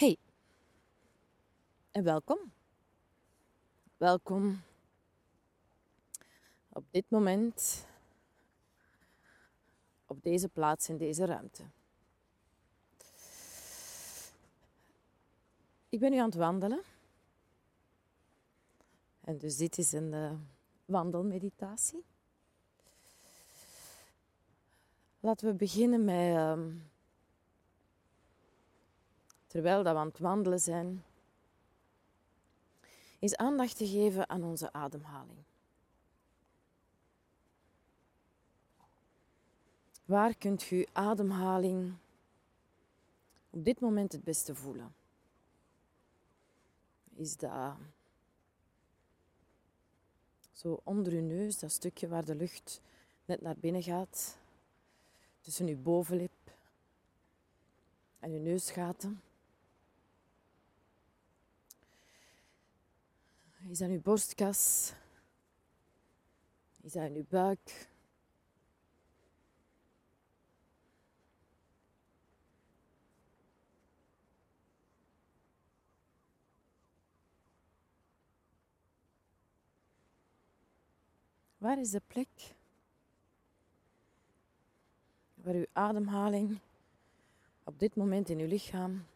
Hey en welkom. Welkom op dit moment, op deze plaats in deze ruimte. Ik ben nu aan het wandelen. En dus dit is een uh, wandelmeditatie. Laten we beginnen met, uh, terwijl dat we aan het wandelen zijn, is aandacht te geven aan onze ademhaling. Waar kunt u ademhaling op dit moment het beste voelen? is dat zo onder uw neus, dat stukje waar de lucht net naar binnen gaat, tussen uw bovenlip en uw neusgaten. Is dat uw borstkas? Is dat in uw buik? Waar is de plek waar uw ademhaling op dit moment in uw lichaam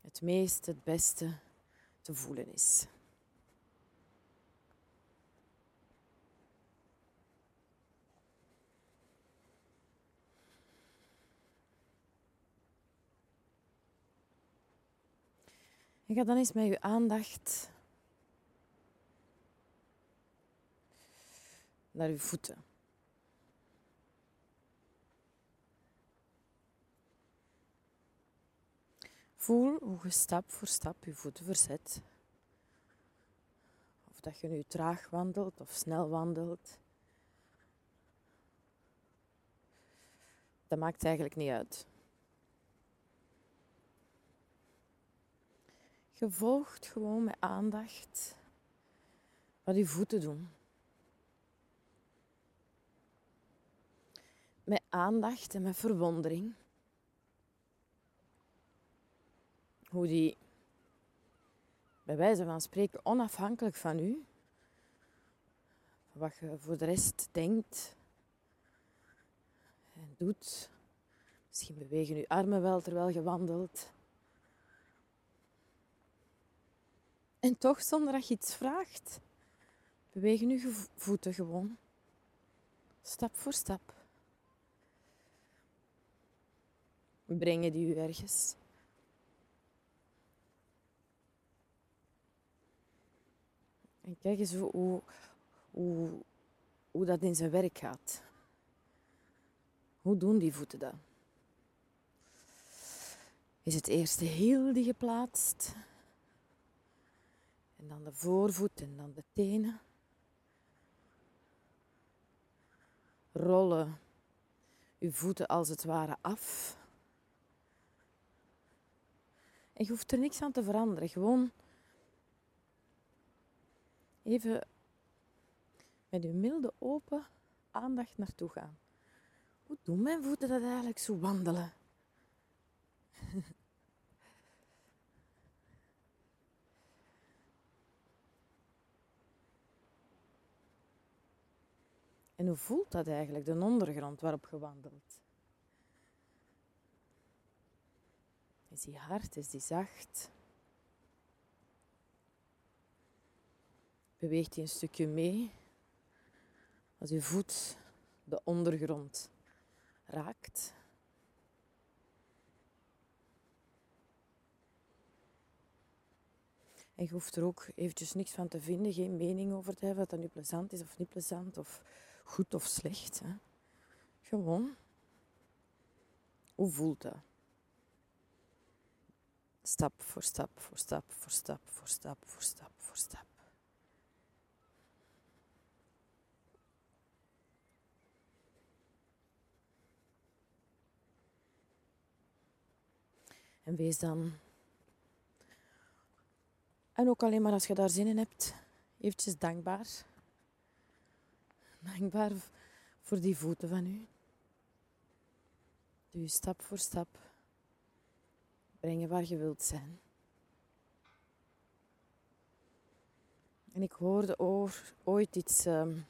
het meest, het beste te voelen is? En ga dan eens met uw aandacht naar uw voeten. Voel hoe je stap voor stap je voeten verzet. Of dat je nu traag wandelt of snel wandelt. Dat maakt eigenlijk niet uit. Je volgt gewoon met aandacht wat je voeten doen. met aandacht en met verwondering. Hoe die, bij wijze van spreken, onafhankelijk van u, wat je voor de rest denkt en doet. Misschien bewegen je armen wel terwijl je wandelt. En toch, zonder dat je iets vraagt, bewegen je voeten gewoon. Stap voor stap. brengen die u ergens. En kijk eens hoe, hoe, hoe dat in zijn werk gaat. Hoe doen die voeten dat? Is het eerst de hiel die geplaatst? En dan de voorvoet en dan de tenen. Rollen uw voeten als het ware af. En je hoeft er niks aan te veranderen. Gewoon even met je milde open aandacht naartoe gaan. Hoe doen mijn voeten dat eigenlijk zo wandelen? en hoe voelt dat eigenlijk, de ondergrond waarop je wandelt? Is die hard? Is die zacht? Beweegt hij een stukje mee als uw voet de ondergrond raakt? En je hoeft er ook eventjes niks van te vinden, geen mening over te hebben, dat dat nu plezant is of niet plezant, of goed of slecht. Hè. Gewoon, hoe voelt dat? Stap voor stap, voor stap, voor stap, voor stap, voor stap, voor stap. En wees dan en ook alleen maar als je daar zin in hebt, eventjes dankbaar. Dankbaar voor die voeten van u. Die u stap voor stap brengen waar je wilt zijn. En ik hoorde ooit iets, um,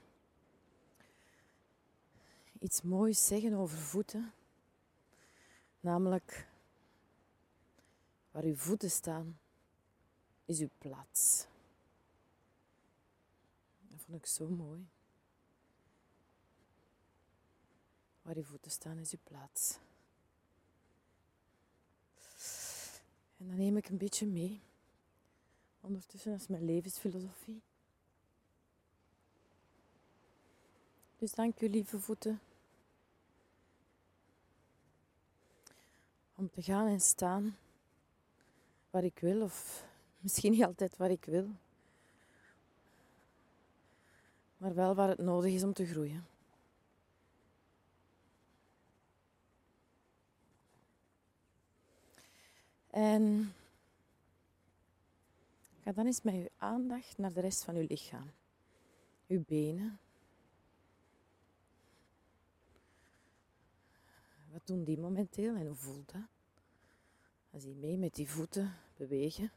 iets moois zeggen over voeten. Namelijk waar uw voeten staan is uw plaats. Dat vond ik zo mooi. Waar je voeten staan is uw plaats. En dan neem ik een beetje mee. Ondertussen is mijn levensfilosofie. Dus dank u, lieve voeten. Om te gaan en staan waar ik wil of Misschien niet altijd waar ik wil, maar wel waar het nodig is om te groeien. En ga dan eens met je aandacht naar de rest van je lichaam. Uw benen. Wat doen die momenteel en hoe voelt dat? Die mee met die voeten bewegen.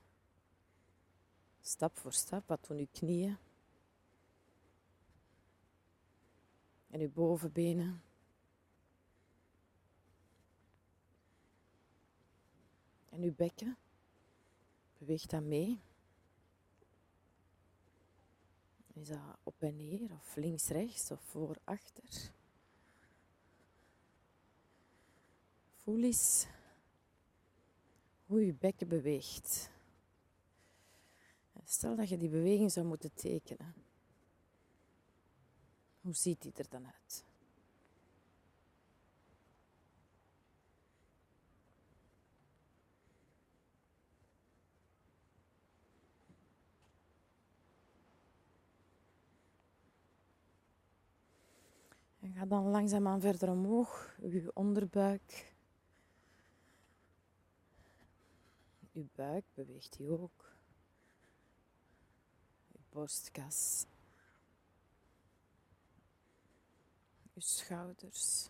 Stap voor stap, wat doen uw knieën? En uw bovenbenen. En uw bekken. Beweegt dat mee. Is dat op en neer, of links, rechts, of voor, achter? Voel eens hoe je bekken beweegt. Stel dat je die beweging zou moeten tekenen. Hoe ziet die er dan uit? En ga dan langzaamaan verder omhoog, uw onderbuik. Uw buik beweegt die ook borstkas, je schouders.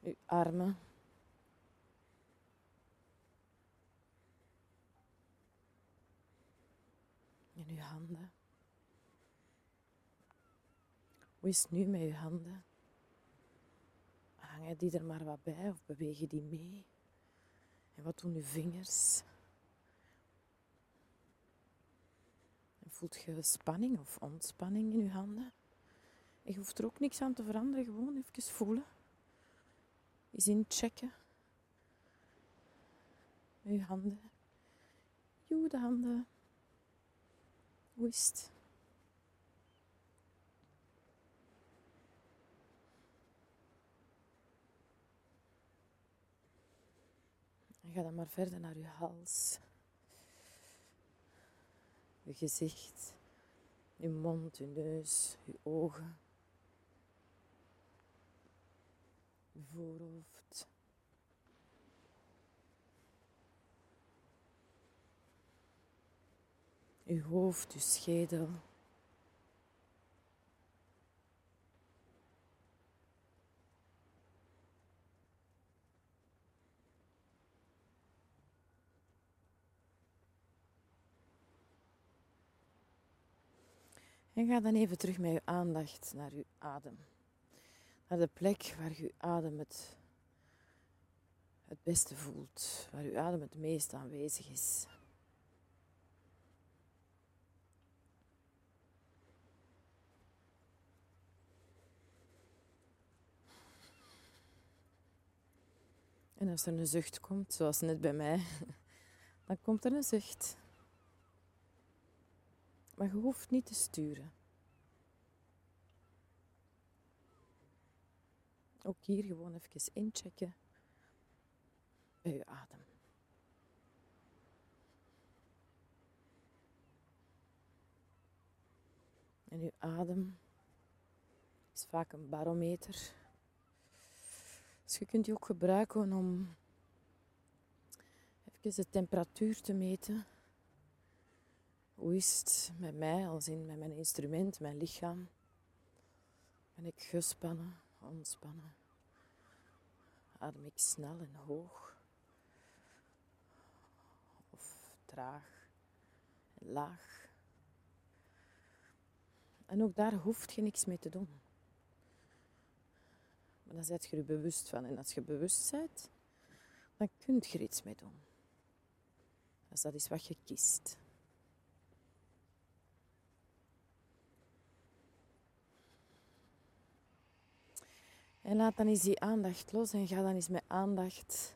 Uw armen. En uw handen. Hoe is nu met uw handen? Hangen die er maar wat bij of bewegen die mee? En wat doen uw vingers? Voelt je spanning of ontspanning in uw handen? En je hoeft er ook niks aan te veranderen, gewoon even voelen. Eens inchecken. Met uw handen. Joe, de handen. Hoe is het? Ga dan maar verder naar je hals. Je gezicht, je mond, je neus, je ogen. Je voorhoofd. Je hoofd, je schedel. En ga dan even terug met je aandacht naar je adem. naar de plek waar je adem het, het beste voelt, waar je adem het meest aanwezig is. En als er een zucht komt, zoals net bij mij, dan komt er een zucht. Maar je hoeft niet te sturen. Ook hier gewoon even inchecken bij je adem. En uw adem is vaak een barometer. Dus je kunt die ook gebruiken om even de temperatuur te meten. Hoe is het met mij, als in met mijn instrument, mijn lichaam? Ben ik gespannen, ontspannen? Adem ik snel en hoog? Of traag en laag? En ook daar hoeft je niks mee te doen. Maar dan zet je er bewust van. En als je bewust bent, dan kun je er iets mee doen. Dus dat is wat je kiest. En laat dan eens die aandacht los en ga dan eens met aandacht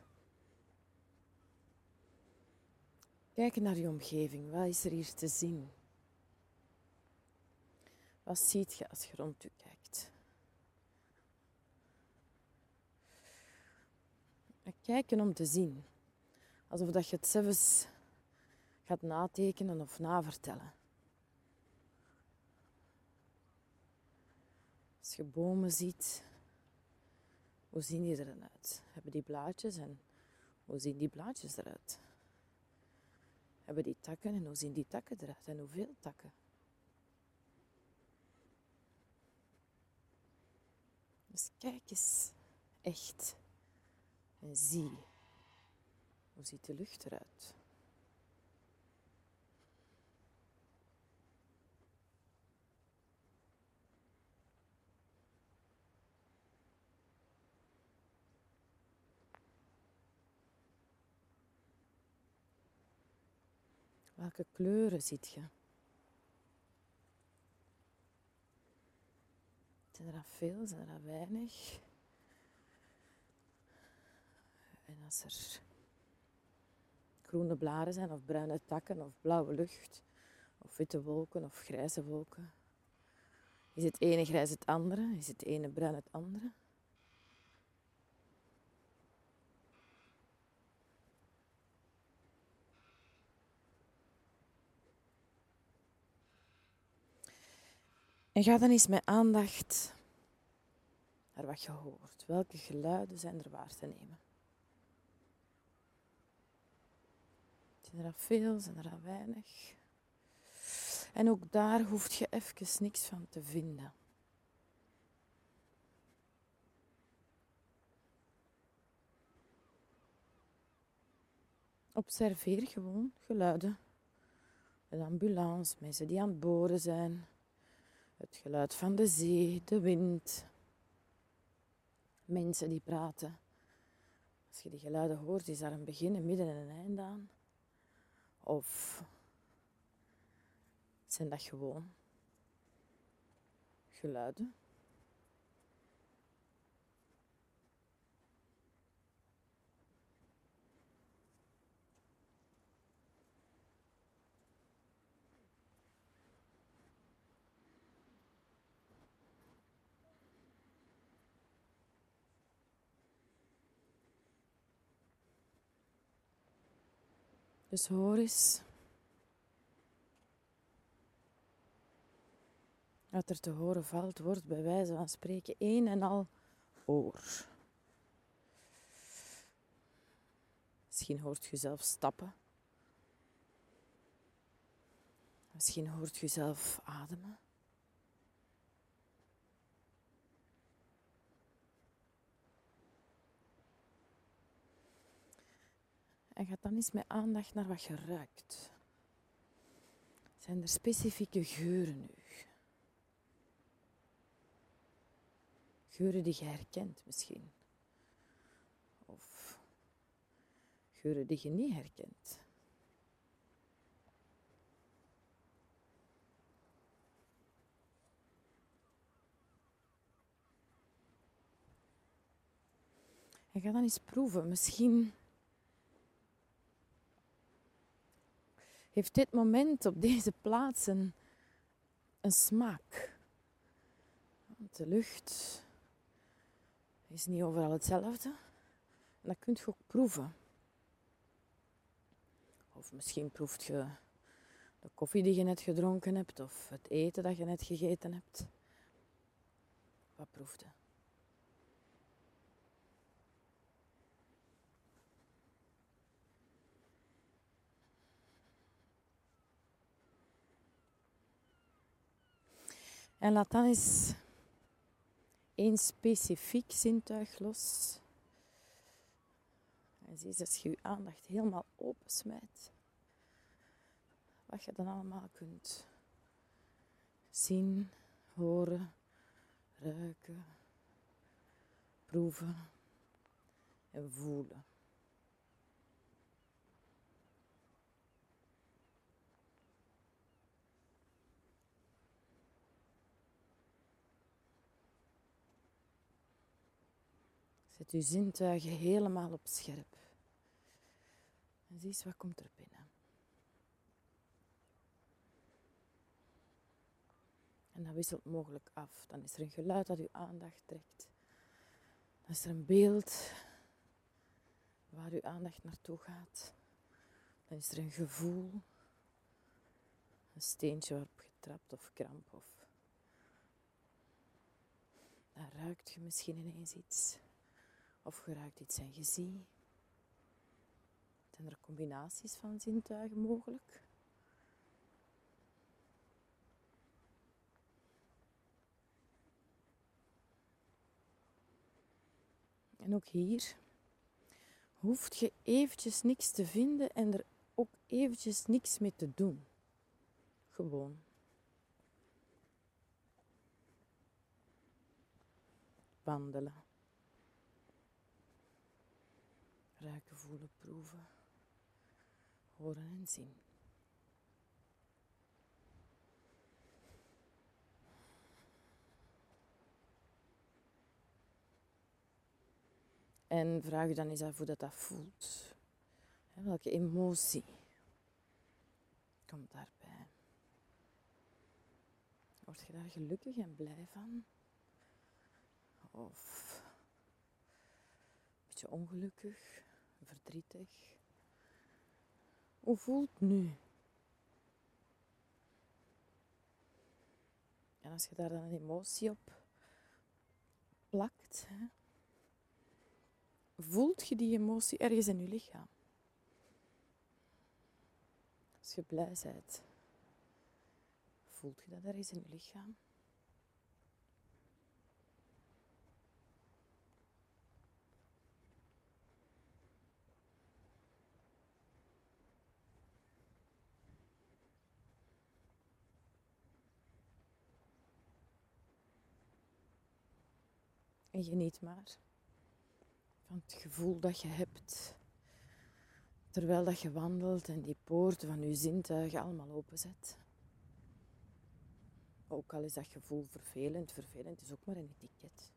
kijken naar je omgeving. Wat is er hier te zien? Wat ziet je als je rond je kijkt? En kijken om te zien. Alsof dat je het zelfs gaat natekenen of navertellen. Als je bomen ziet, hoe zien die eruit? Hebben die blaadjes en hoe zien die blaadjes eruit? Hebben die takken en hoe zien die takken eruit? En hoeveel takken? Dus kijk eens echt en zie. Hoe ziet de lucht eruit? Welke kleuren ziet je? Zijn er veel, zijn er weinig? En als er groene blaren zijn, of bruine takken, of blauwe lucht, of witte wolken, of grijze wolken, is het ene grijs het andere? Is het ene bruin het andere? En ga dan eens met aandacht naar wat je hoort. Welke geluiden zijn er waar te nemen? Zijn er veel, zijn er weinig? En ook daar hoef je even niks van te vinden. Observeer gewoon geluiden. Een ambulance, mensen die aan het boren zijn, het geluid van de zee, de wind. Mensen die praten. Als je die geluiden hoort, is daar een begin, een midden en een einde aan. Of zijn dat gewoon geluiden? Dus hoor eens. Wat er te horen valt, wordt bij wijze van spreken één en al oor. Misschien hoort je zelf stappen. Misschien hoort je zelf ademen. En ga dan eens met aandacht naar wat je ruikt. Zijn er specifieke geuren nu? Geuren die je herkent misschien. Of geuren die je niet herkent. En ga dan eens proeven. Misschien heeft dit moment op deze plaats een, smaak. Want de lucht is niet overal hetzelfde. En dat kunt je ook proeven. Of misschien proeft je de koffie die je net gedronken hebt, of het eten dat je net gegeten hebt. Wat proefde? En laat dan eens één specifiek zintuig los. En zie als je je aandacht helemaal opensmijt. Wat je dan allemaal kunt zien, horen, ruiken, proeven en voelen. Zet uw zintuigen helemaal op scherp. En zie eens wat komt er binnen. En dat wisselt mogelijk af. Dan is er een geluid dat uw aandacht trekt. Dan is er een beeld waar uw aandacht naartoe gaat. Dan is er een gevoel. Een steentje waarop je trapt of kramp. Of... Dan ruikt je misschien ineens iets. Of geraakt iets en gezien. Zijn er combinaties van zintuigen mogelijk? En ook hier hoeft je eventjes niks te vinden en er ook eventjes niks mee te doen. Gewoon. Wandelen. Ruiken, voelen, proeven, horen en zien. En vraag je dan eens af hoe dat, dat voelt. welke emotie komt daarbij? Word je daar gelukkig en blij van? Of een beetje ongelukkig? Verdrietig. Hoe voelt nu? En als je daar dan een emotie op plakt, hè, voelt je die emotie ergens in je lichaam? Als je blij bent, voelt je dat ergens in je lichaam? En geniet maar van het gevoel dat je hebt terwijl dat je wandelt en die poorten van je zintuigen allemaal openzet. Ook al is dat gevoel vervelend, vervelend is ook maar een etiket.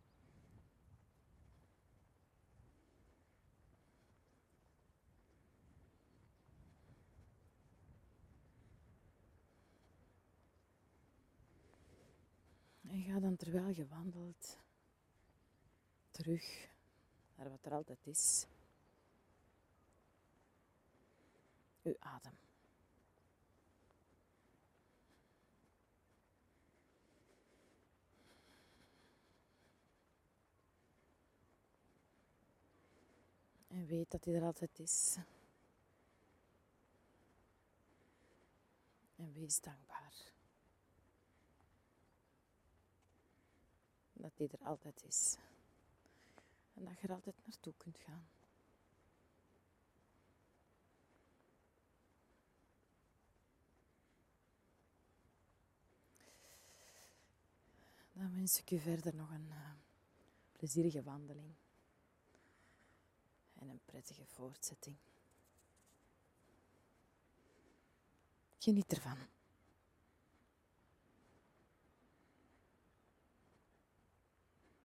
En ga dan terwijl je wandelt terug naar wat er altijd is. Uw adem. En weet dat hij er altijd is. En wees dankbaar. Dat hij er altijd is. En dat je er altijd naartoe kunt gaan. Dan wens ik u verder nog een uh, plezierige wandeling. En een prettige voortzetting. Geniet ervan.